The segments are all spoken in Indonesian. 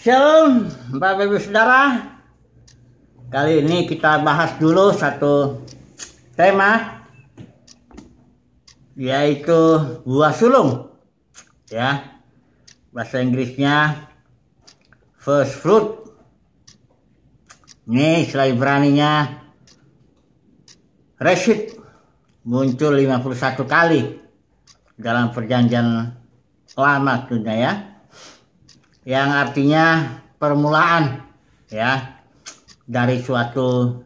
Shalom, Bapak Ibu Saudara. Kali ini kita bahas dulu satu tema yaitu buah sulung. Ya. Bahasa Inggrisnya first fruit. Ini istilah Ibraninya Reshit muncul 51 kali dalam perjanjian lama tentunya ya yang artinya permulaan ya dari suatu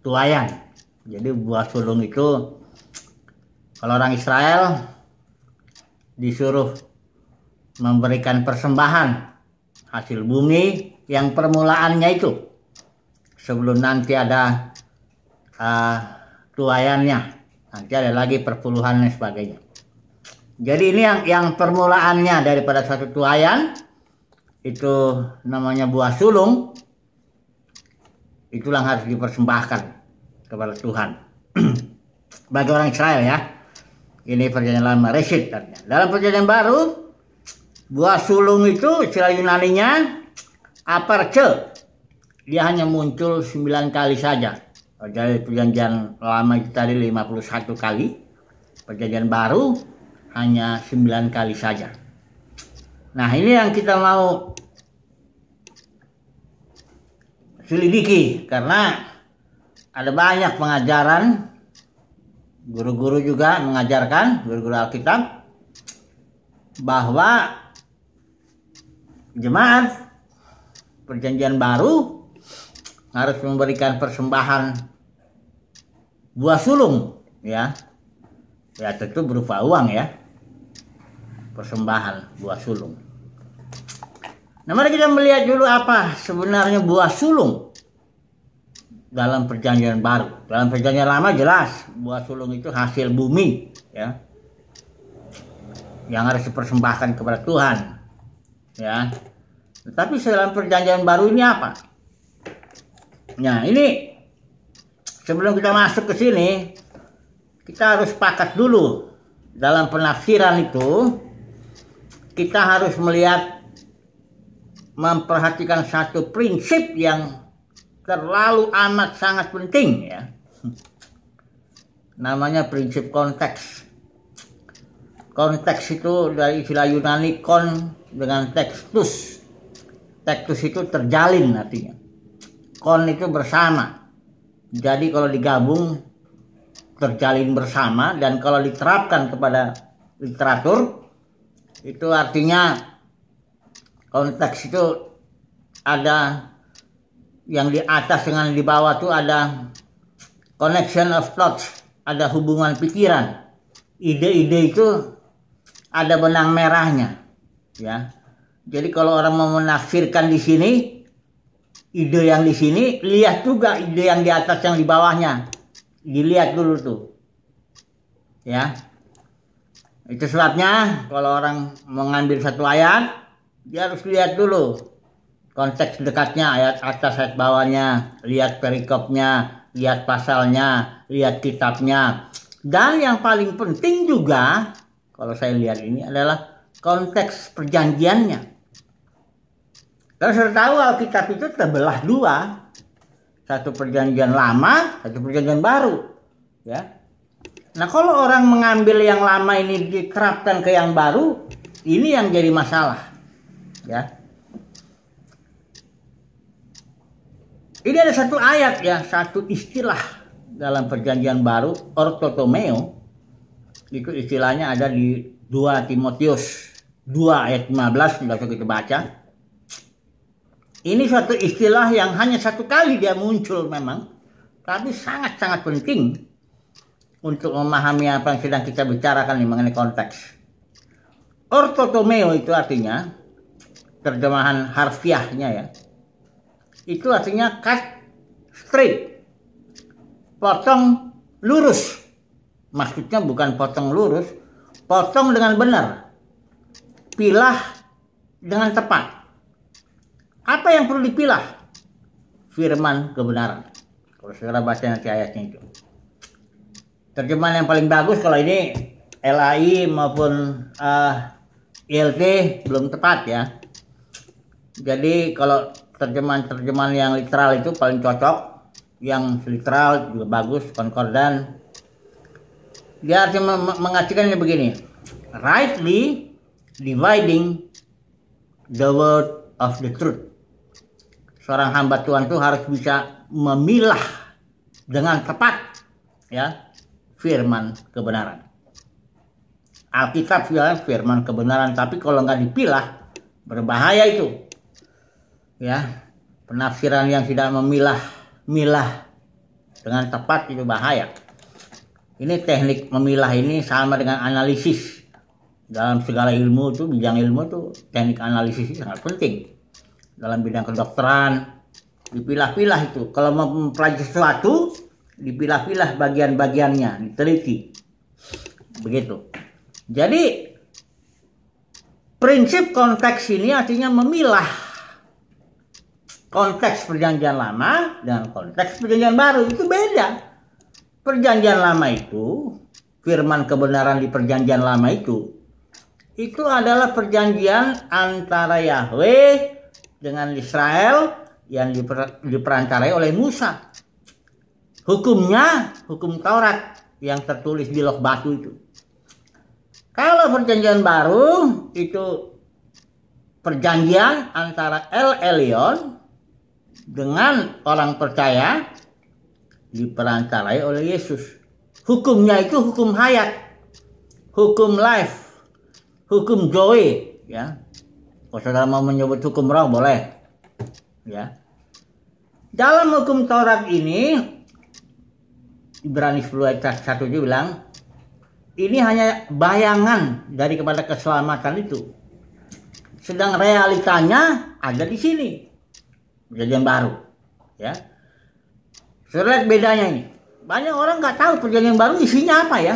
tuayan. Jadi buah sulung itu kalau orang Israel disuruh memberikan persembahan hasil bumi yang permulaannya itu sebelum nanti ada uh, tuayannya. Nanti ada lagi perpuluhan dan sebagainya. Jadi ini yang yang permulaannya daripada satu tuayan itu namanya buah sulung. Itulah harus dipersembahkan kepada Tuhan. Bagi orang Israel ya. Ini perjanjian lama resit dalam perjanjian baru buah sulung itu istilah Yunaninya aparce dia hanya muncul 9 kali saja. Jadi perjanjian lama itu tadi 51 kali. Perjanjian baru hanya 9 kali saja nah ini yang kita mau selidiki karena ada banyak pengajaran. Guru-guru juga mengajarkan guru-guru Alkitab bahwa jemaat perjanjian baru harus memberikan persembahan buah sulung ya. Ya tentu berupa uang ya persembahan buah sulung. Nah mari kita melihat dulu apa sebenarnya buah sulung dalam perjanjian baru. Dalam perjanjian lama jelas buah sulung itu hasil bumi ya. Yang harus dipersembahkan kepada Tuhan ya. Tetapi dalam perjanjian baru ini apa? Nah ini sebelum kita masuk ke sini kita harus sepakat dulu dalam penafsiran itu kita harus melihat memperhatikan satu prinsip yang terlalu amat sangat penting ya. Namanya prinsip konteks. Konteks itu dari istilah Yunani kon dengan tekstus. Tekstus itu terjalin artinya. Kon itu bersama. Jadi kalau digabung terjalin bersama. Dan kalau diterapkan kepada literatur itu artinya konteks itu ada yang di atas dengan di bawah itu ada connection of thoughts ada hubungan pikiran. Ide-ide itu ada benang merahnya ya. Jadi kalau orang mau menafsirkan di sini ide yang di sini lihat juga ide yang di atas yang di bawahnya. Dilihat dulu tuh ya itu sebabnya kalau orang mengambil satu ayat dia harus lihat dulu konteks dekatnya ayat atas ayat bawahnya lihat perikopnya lihat pasalnya lihat kitabnya dan yang paling penting juga kalau saya lihat ini adalah konteks perjanjiannya. Kalau tahu Alkitab itu terbelah dua. Satu perjanjian lama, satu perjanjian baru. Ya. Nah kalau orang mengambil yang lama ini diterapkan ke yang baru, ini yang jadi masalah. Ya. Ini ada satu ayat ya, satu istilah dalam perjanjian baru, ortotomeo. Itu istilahnya ada di 2 Timotius 2 ayat 15 tidak usah kita baca. Ini suatu istilah yang hanya satu kali dia muncul memang, tapi sangat-sangat penting untuk memahami apa yang sedang kita bicarakan mengenai konteks. Ortotomeo itu artinya terjemahan harfiahnya ya. Itu artinya cut straight. Potong lurus. Maksudnya bukan potong lurus, potong dengan benar. Pilah dengan tepat. Apa yang perlu dipilah? Firman kebenaran. Kalau saudara baca nanti ayatnya itu. Terjemahan yang paling bagus kalau ini LAI maupun uh, ILT belum tepat ya. Jadi kalau terjemahan-terjemahan yang literal itu paling cocok, yang literal juga bagus, konkordan. Dia artinya mengartikannya begini, rightly dividing the word of the truth. Seorang hamba Tuhan itu harus bisa memilah dengan tepat ya firman kebenaran. Alkitab ya firman kebenaran, tapi kalau nggak dipilah berbahaya itu. Ya, penafsiran yang tidak memilah milah dengan tepat itu bahaya. Ini teknik memilah ini sama dengan analisis dalam segala ilmu itu bidang ilmu itu teknik analisis itu sangat penting dalam bidang kedokteran dipilah-pilah itu kalau mempelajari sesuatu dipilah-pilah bagian-bagiannya diteliti. Begitu. Jadi prinsip konteks ini artinya memilah konteks perjanjian lama dengan konteks perjanjian baru. Itu beda. Perjanjian lama itu firman kebenaran di perjanjian lama itu itu adalah perjanjian antara Yahweh dengan Israel yang diper, diperancarai oleh Musa. Hukumnya hukum Taurat yang tertulis di loh batu itu. Kalau perjanjian baru itu perjanjian antara El Elyon dengan orang percaya diperancarai oleh Yesus. Hukumnya itu hukum hayat, hukum life, hukum Joy ya kalau saudara mau menyebut hukum roh boleh ya dalam hukum Taurat ini Ibrani 10 ayat 1 dia bilang ini hanya bayangan dari kepada keselamatan itu. Sedang realitanya ada di sini. Perjanjian baru ya. Saudara bedanya ini banyak orang nggak tahu perjanjian baru isinya apa ya.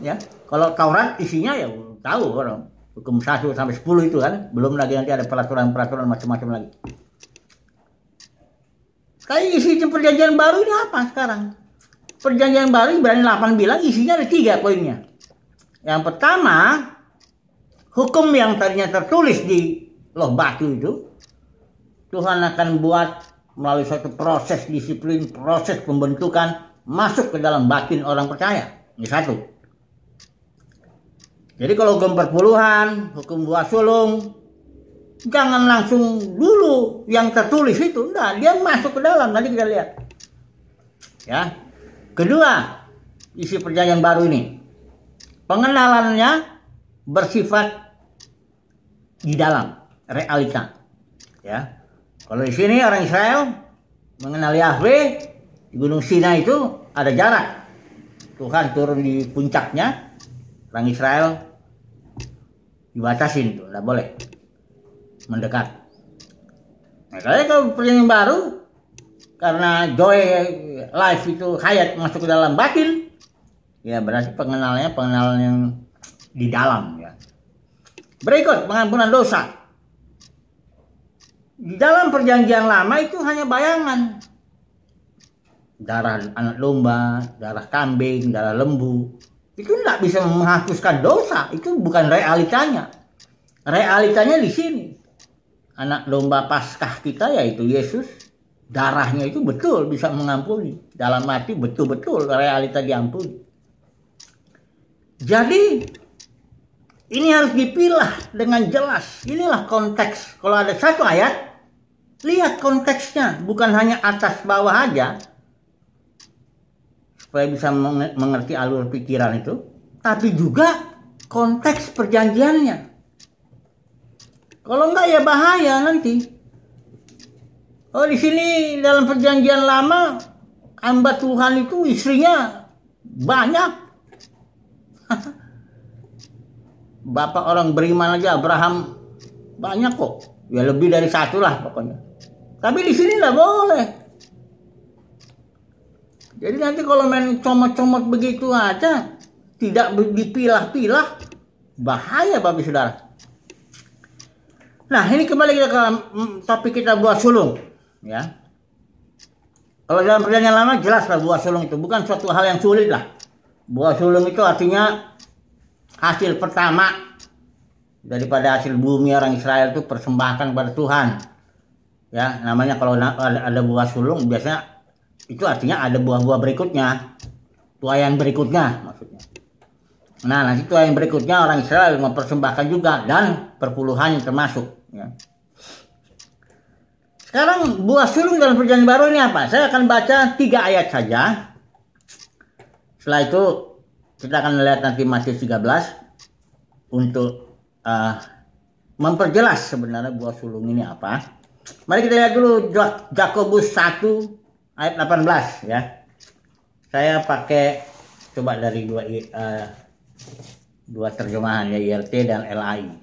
Ya kalau Taurat isinya ya tahu orang. Hukum 1 sampai 10 itu kan belum lagi nanti ada peraturan-peraturan macam-macam lagi. Kayak isi perjanjian baru ini apa sekarang perjanjian baru berani 8 bilang isinya ada tiga poinnya yang pertama hukum yang tadinya tertulis di loh batu itu Tuhan akan buat melalui suatu proses disiplin proses pembentukan masuk ke dalam batin orang percaya ini satu jadi kalau hukum perpuluhan, hukum buah sulung, jangan langsung dulu yang tertulis itu. Enggak, dia masuk ke dalam. Nanti kita lihat. Ya. Kedua, isi perjanjian baru ini. Pengenalannya bersifat di dalam realita. Ya. Kalau di sini orang Israel mengenal Yahweh di Gunung Sinai itu ada jarak. Tuhan turun di puncaknya, orang Israel dibatasin tuh, nggak boleh mendekat. Nah, kalau perjanjian baru karena joy life itu hayat masuk ke dalam batin, ya berarti pengenalannya pengenalan yang di dalam ya. Berikut pengampunan dosa. Di dalam perjanjian lama itu hanya bayangan. Darah anak domba, darah kambing, darah lembu itu tidak bisa menghapuskan dosa itu bukan realitanya realitanya di sini anak domba paskah kita yaitu Yesus darahnya itu betul bisa mengampuni. Dalam hati betul-betul realita diampuni. Jadi ini harus dipilah dengan jelas. Inilah konteks. Kalau ada satu ayat lihat konteksnya. Bukan hanya atas bawah aja. Supaya bisa mengerti alur pikiran itu, tapi juga konteks perjanjiannya. Kalau enggak ya bahaya nanti. Oh di sini dalam perjanjian lama hamba Tuhan itu istrinya banyak. Bapak orang beriman aja Abraham banyak kok. Ya lebih dari satu lah pokoknya. Tapi di sini nggak boleh. Jadi nanti kalau main comot-comot begitu aja, tidak dipilah-pilah, bahaya babi saudara. Nah ini kembali kita ke mm, topik kita buah sulung, ya. Kalau dalam perjanjian lama jelas lah buah sulung itu bukan suatu hal yang sulit lah. Buah sulung itu artinya hasil pertama daripada hasil bumi orang Israel itu persembahkan kepada Tuhan. Ya, namanya kalau ada, buah sulung biasanya itu artinya ada buah-buah berikutnya. Tuayan berikutnya maksudnya. Nah, nanti tuayan berikutnya orang Israel mempersembahkan juga dan perpuluhan termasuk. Ya. Sekarang buah sulung dalam perjanjian baru ini apa? Saya akan baca tiga ayat saja. Setelah itu kita akan melihat nanti Matius 13 untuk uh, memperjelas sebenarnya buah sulung ini apa. Mari kita lihat dulu Jakobus 1 ayat 18 ya. Saya pakai coba dari dua uh, dua terjemahan ya ILT dan LAI.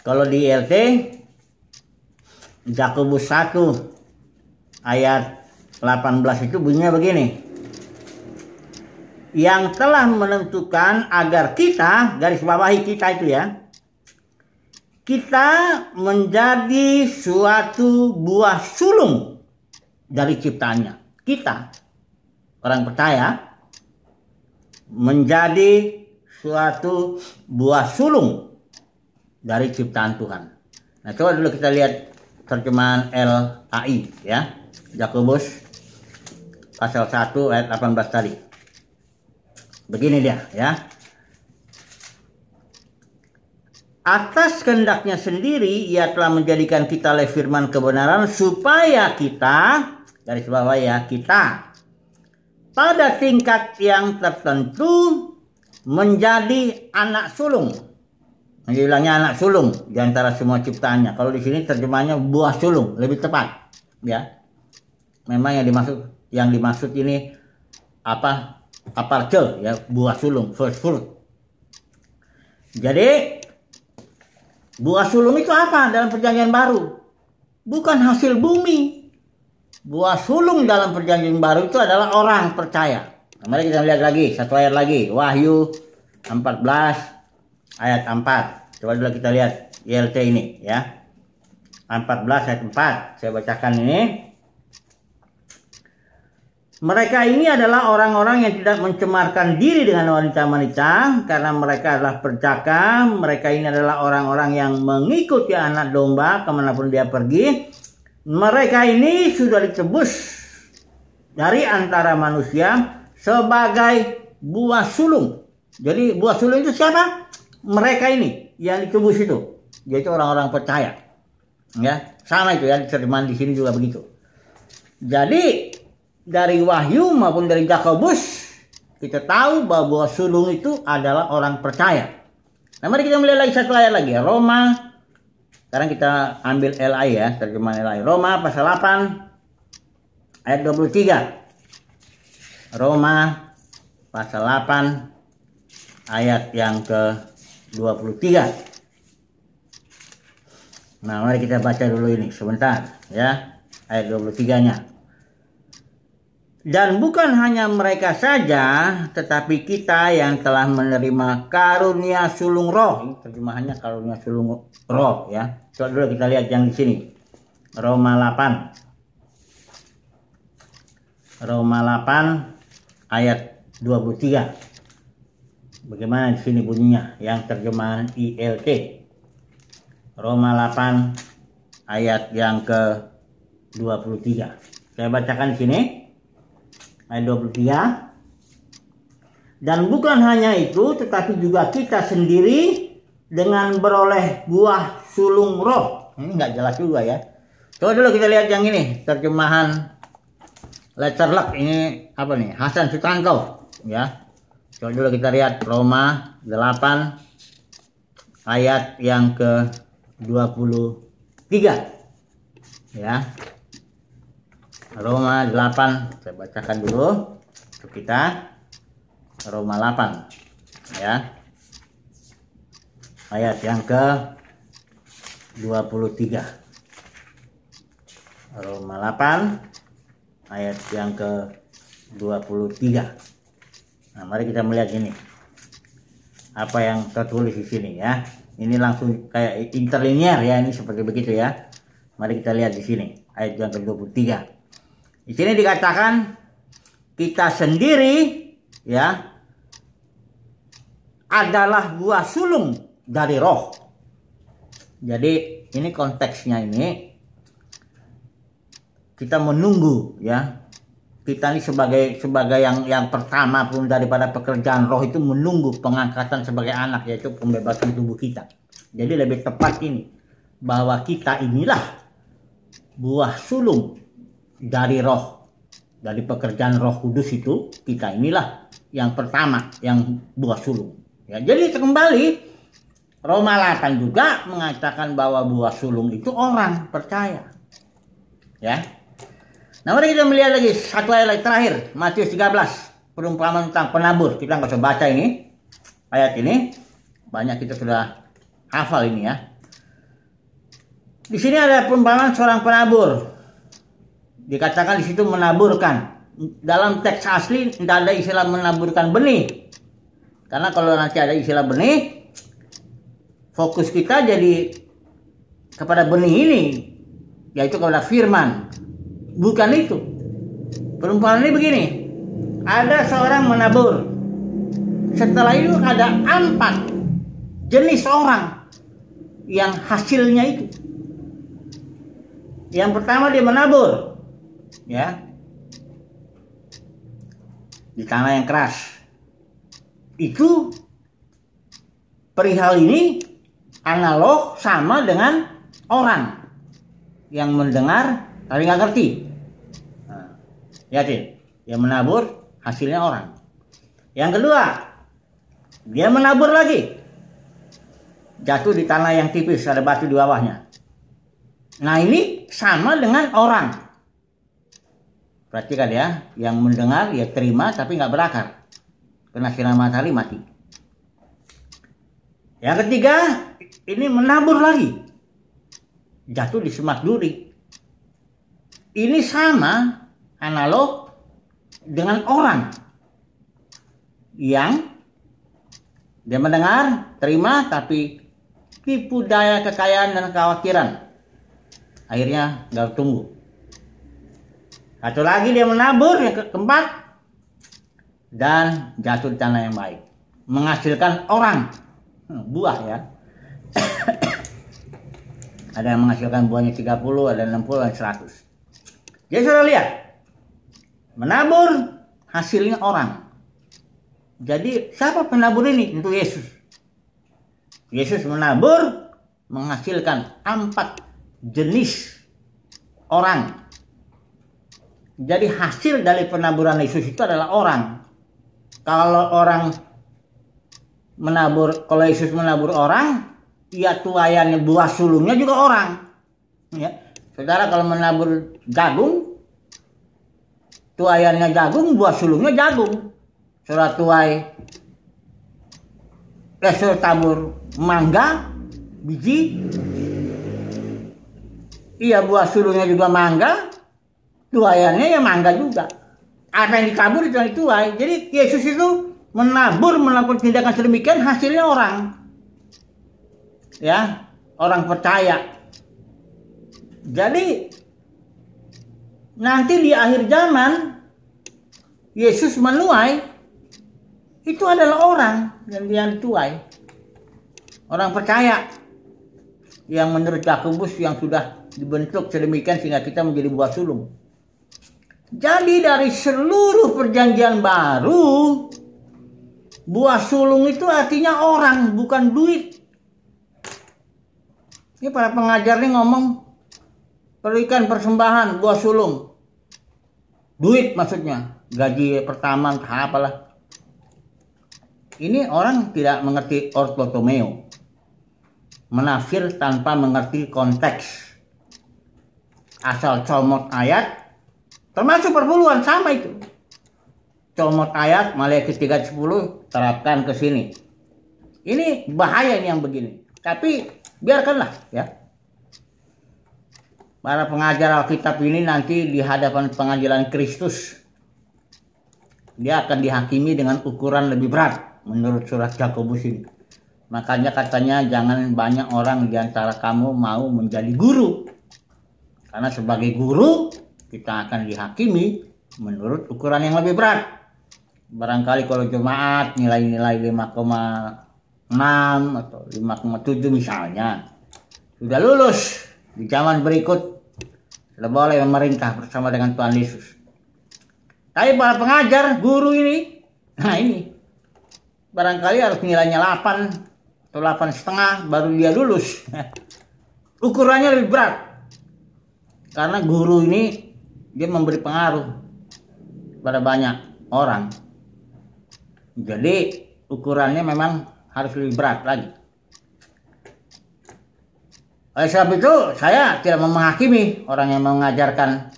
Kalau di ILT Jakobus 1 ayat 18 itu bunyinya begini. Yang telah menentukan agar kita garis bawahi kita itu ya kita menjadi suatu buah sulung dari ciptaannya. Kita orang percaya menjadi suatu buah sulung dari ciptaan Tuhan. Nah coba dulu kita lihat terjemahan LAI ya Yakobus pasal 1 ayat 18 tadi Begini dia ya. Atas kehendaknya sendiri ia telah menjadikan kita oleh firman kebenaran supaya kita dari bawah ya kita pada tingkat yang tertentu menjadi anak sulung. Bilangnya anak sulung di antara semua ciptaannya. Kalau di sini terjemahnya buah sulung lebih tepat, ya. Memang yang dimaksud yang dimaksud ini apa aparce ya buah sulung first fruit. Jadi buah sulung itu apa dalam perjanjian baru? Bukan hasil bumi. Buah sulung dalam perjanjian baru itu adalah orang percaya. Nah, mari kita lihat lagi satu ayat lagi Wahyu 14 ayat 4. Coba dulu kita lihat ILT ini ya. 14 ayat 4. Saya bacakan ini. Mereka ini adalah orang-orang yang tidak mencemarkan diri dengan wanita-wanita karena mereka adalah percaka. Mereka ini adalah orang-orang yang mengikuti anak domba ke mana pun dia pergi. Mereka ini sudah ditebus dari antara manusia sebagai buah sulung. Jadi buah sulung itu siapa? Mereka ini yang ditebus itu. Yaitu orang-orang percaya. Ya, sama itu ya terjemahan di sini juga begitu. Jadi dari Wahyu maupun dari Jakobus kita tahu bahwa sulung itu adalah orang percaya. Nah mari kita melihat lagi satu ayat lagi Roma. Sekarang kita ambil LI ya terjemahan LI. Roma pasal 8 ayat 23. Roma pasal 8 ayat yang ke 23. Nah, mari kita baca dulu ini sebentar ya. Ayat 23-nya. Dan bukan hanya mereka saja, tetapi kita yang telah menerima karunia sulung roh. Terjemahannya karunia sulung roh ya. Coba dulu kita lihat yang di sini. Roma 8. Roma 8 ayat 23. Bagaimana di sini bunyinya? Yang terjemahan ILT. Roma 8 ayat yang ke 23. Saya bacakan di sini. Ayat 23 dan bukan hanya itu tetapi juga kita sendiri dengan beroleh buah sulung roh. Ini nggak jelas juga ya. Coba dulu kita lihat yang ini terjemahan Letterlock ini apa nih? Hasan Sutanto ya coba dulu kita lihat Roma 8 ayat yang ke 23 ya. Roma 8 saya bacakan dulu untuk kita. Roma 8 ya. Ayat yang ke 23 Roma 8 ayat yang ke 23 nah mari kita melihat ini. Apa yang tertulis di sini ya? Ini langsung kayak interlinear ya ini seperti begitu ya. Mari kita lihat di sini ayat yang ke 23 di sini dikatakan kita sendiri ya adalah buah sulung dari roh. Jadi ini konteksnya ini kita menunggu ya kita ini sebagai sebagai yang yang pertama pun daripada pekerjaan roh itu menunggu pengangkatan sebagai anak yaitu pembebasan tubuh kita. Jadi lebih tepat ini bahwa kita inilah buah sulung dari roh dari pekerjaan roh kudus itu kita inilah yang pertama yang buah sulung. Ya, jadi kembali Roma 8 juga mengatakan bahwa buah sulung itu orang percaya. Ya, Nah mari kita melihat lagi satu ayat terakhir Matius 13 perumpamaan tentang penabur. Kita nggak usah baca ini ayat ini banyak kita sudah hafal ini ya. Di sini ada perumpamaan seorang penabur. Dikatakan di situ menaburkan. Dalam teks asli tidak ada istilah menaburkan benih. Karena kalau nanti ada istilah benih, fokus kita jadi kepada benih ini, yaitu kepada firman. Bukan itu. Perumpamaan ini begini. Ada seorang menabur. Setelah itu ada empat jenis orang yang hasilnya itu. Yang pertama dia menabur. Ya. Di tanah yang keras. Itu perihal ini analog sama dengan orang yang mendengar tapi nggak ngerti Ya, Yakin? Dia menabur, hasilnya orang. Yang kedua, dia menabur lagi. Jatuh di tanah yang tipis, ada batu di bawahnya. Nah ini sama dengan orang. Perhatikan ya, yang mendengar ya terima tapi nggak berakar. Kena sinar matahari mati. Yang ketiga, ini menabur lagi. Jatuh di semak duri. Ini sama analog dengan orang yang dia mendengar, terima, tapi tipu daya kekayaan dan kekhawatiran. Akhirnya nggak tunggu. Satu lagi dia menabur yang keempat dan jatuh di tanah yang baik. Menghasilkan orang. Hmm, buah ya. ada yang menghasilkan buahnya 30, ada 60, ada 100. Jadi sudah lihat, menabur hasilnya orang. Jadi siapa penabur ini? Itu Yesus. Yesus menabur menghasilkan empat jenis orang. Jadi hasil dari penaburan Yesus itu adalah orang. Kalau orang menabur, kalau Yesus menabur orang, ya tuayannya buah sulungnya juga orang. Ya. Saudara kalau menabur jagung, tuayannya jagung, buah sulungnya jagung. Surat tuai eh surat tabur mangga biji. Iya buah sulungnya juga mangga tuayannya ya mangga juga. Apa yang ditabur itu yang tuai. Jadi Yesus itu menabur melakukan tindakan sedemikian hasilnya orang. Ya orang percaya jadi nanti di akhir zaman Yesus menuai itu adalah orang yang dia tuai. Orang percaya yang menurut Yakobus yang sudah dibentuk sedemikian sehingga kita menjadi buah sulung. Jadi dari seluruh perjanjian baru buah sulung itu artinya orang bukan duit. Ini para pengajar nih ngomong berikan persembahan buah sulung. Duit maksudnya, gaji pertama apalah. Ini orang tidak mengerti ortotomeo. Menafsir tanpa mengerti konteks. Asal comot ayat, termasuk perpuluhan sama itu. Comot ayat Maliaki 310 terapkan ke sini. Ini bahaya ini yang begini. Tapi biarkanlah ya para pengajar Alkitab ini nanti di hadapan pengadilan Kristus dia akan dihakimi dengan ukuran lebih berat menurut surat Yakobus ini. Makanya katanya jangan banyak orang di antara kamu mau menjadi guru. Karena sebagai guru kita akan dihakimi menurut ukuran yang lebih berat. Barangkali kalau jemaat nilai-nilai 5,5 atau 5,7 misalnya sudah lulus di zaman berikut sudah boleh memerintah bersama dengan Tuhan Yesus. Tapi para pengajar, guru ini, nah ini barangkali harus nilainya 8 atau 8 setengah baru dia lulus. Ukurannya lebih berat karena guru ini dia memberi pengaruh pada banyak orang. Jadi ukurannya memang harus lebih berat lagi. Oleh sebab itu saya tidak menghakimi orang yang mengajarkan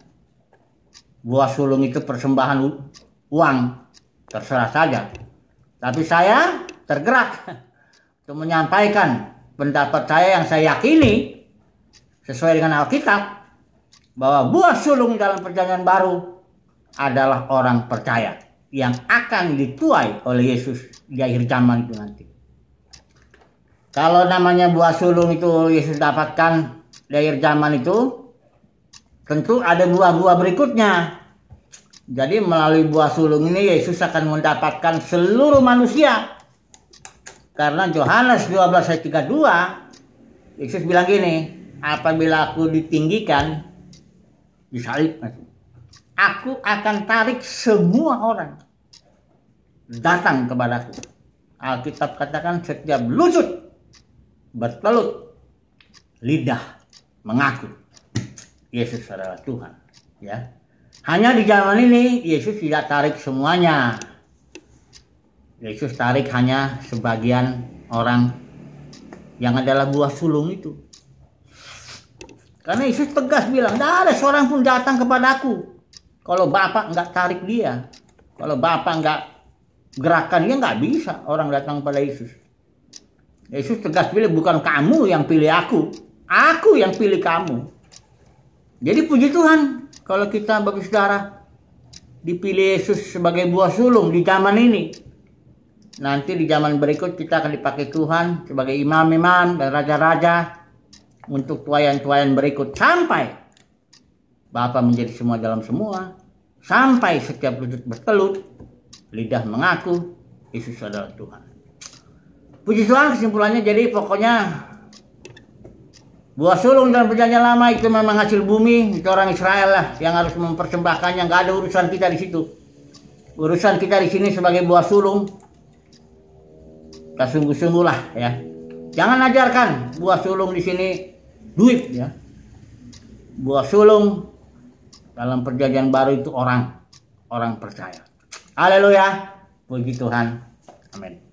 buah sulung itu persembahan uang terserah saja. Tapi saya tergerak untuk menyampaikan pendapat saya yang saya yakini sesuai dengan Alkitab bahwa buah sulung dalam perjanjian baru adalah orang percaya yang akan dituai oleh Yesus di akhir zaman itu nanti. Kalau namanya buah sulung itu Yesus dapatkan akhir zaman itu, tentu ada buah-buah berikutnya. Jadi melalui buah sulung ini Yesus akan mendapatkan seluruh manusia. Karena Yohanes 12 ayat 32, Yesus bilang gini, apabila aku ditinggikan, disalib aku akan tarik semua orang datang kepadaku Alkitab katakan setiap lutut bertelut lidah mengaku Yesus adalah Tuhan ya hanya di zaman ini Yesus tidak tarik semuanya Yesus tarik hanya sebagian orang yang adalah buah sulung itu karena Yesus tegas bilang, tidak ada seorang pun datang kepadaku. Kalau Bapak nggak tarik dia, kalau Bapak nggak gerakan dia nggak bisa orang datang pada Yesus. Yesus tegas bilang bukan kamu yang pilih aku, aku yang pilih kamu. Jadi puji Tuhan kalau kita bagi saudara dipilih Yesus sebagai buah sulung di zaman ini. Nanti di zaman berikut kita akan dipakai Tuhan sebagai imam-imam dan raja-raja untuk tuayan-tuayan berikut sampai Bapa menjadi semua dalam semua sampai setiap lutut bertelut lidah mengaku Yesus adalah Tuhan. Puji Tuhan kesimpulannya jadi pokoknya buah sulung dalam perjanjian lama itu memang hasil bumi itu orang Israel lah yang harus mempersembahkannya. Nggak ada urusan kita di situ. Urusan kita di sini sebagai buah sulung. Kita sungguh-sungguh lah ya. Jangan ajarkan buah sulung di sini duit ya. Buah sulung dalam perjanjian baru itu orang orang percaya. Haleluya. Puji Tuhan. Amin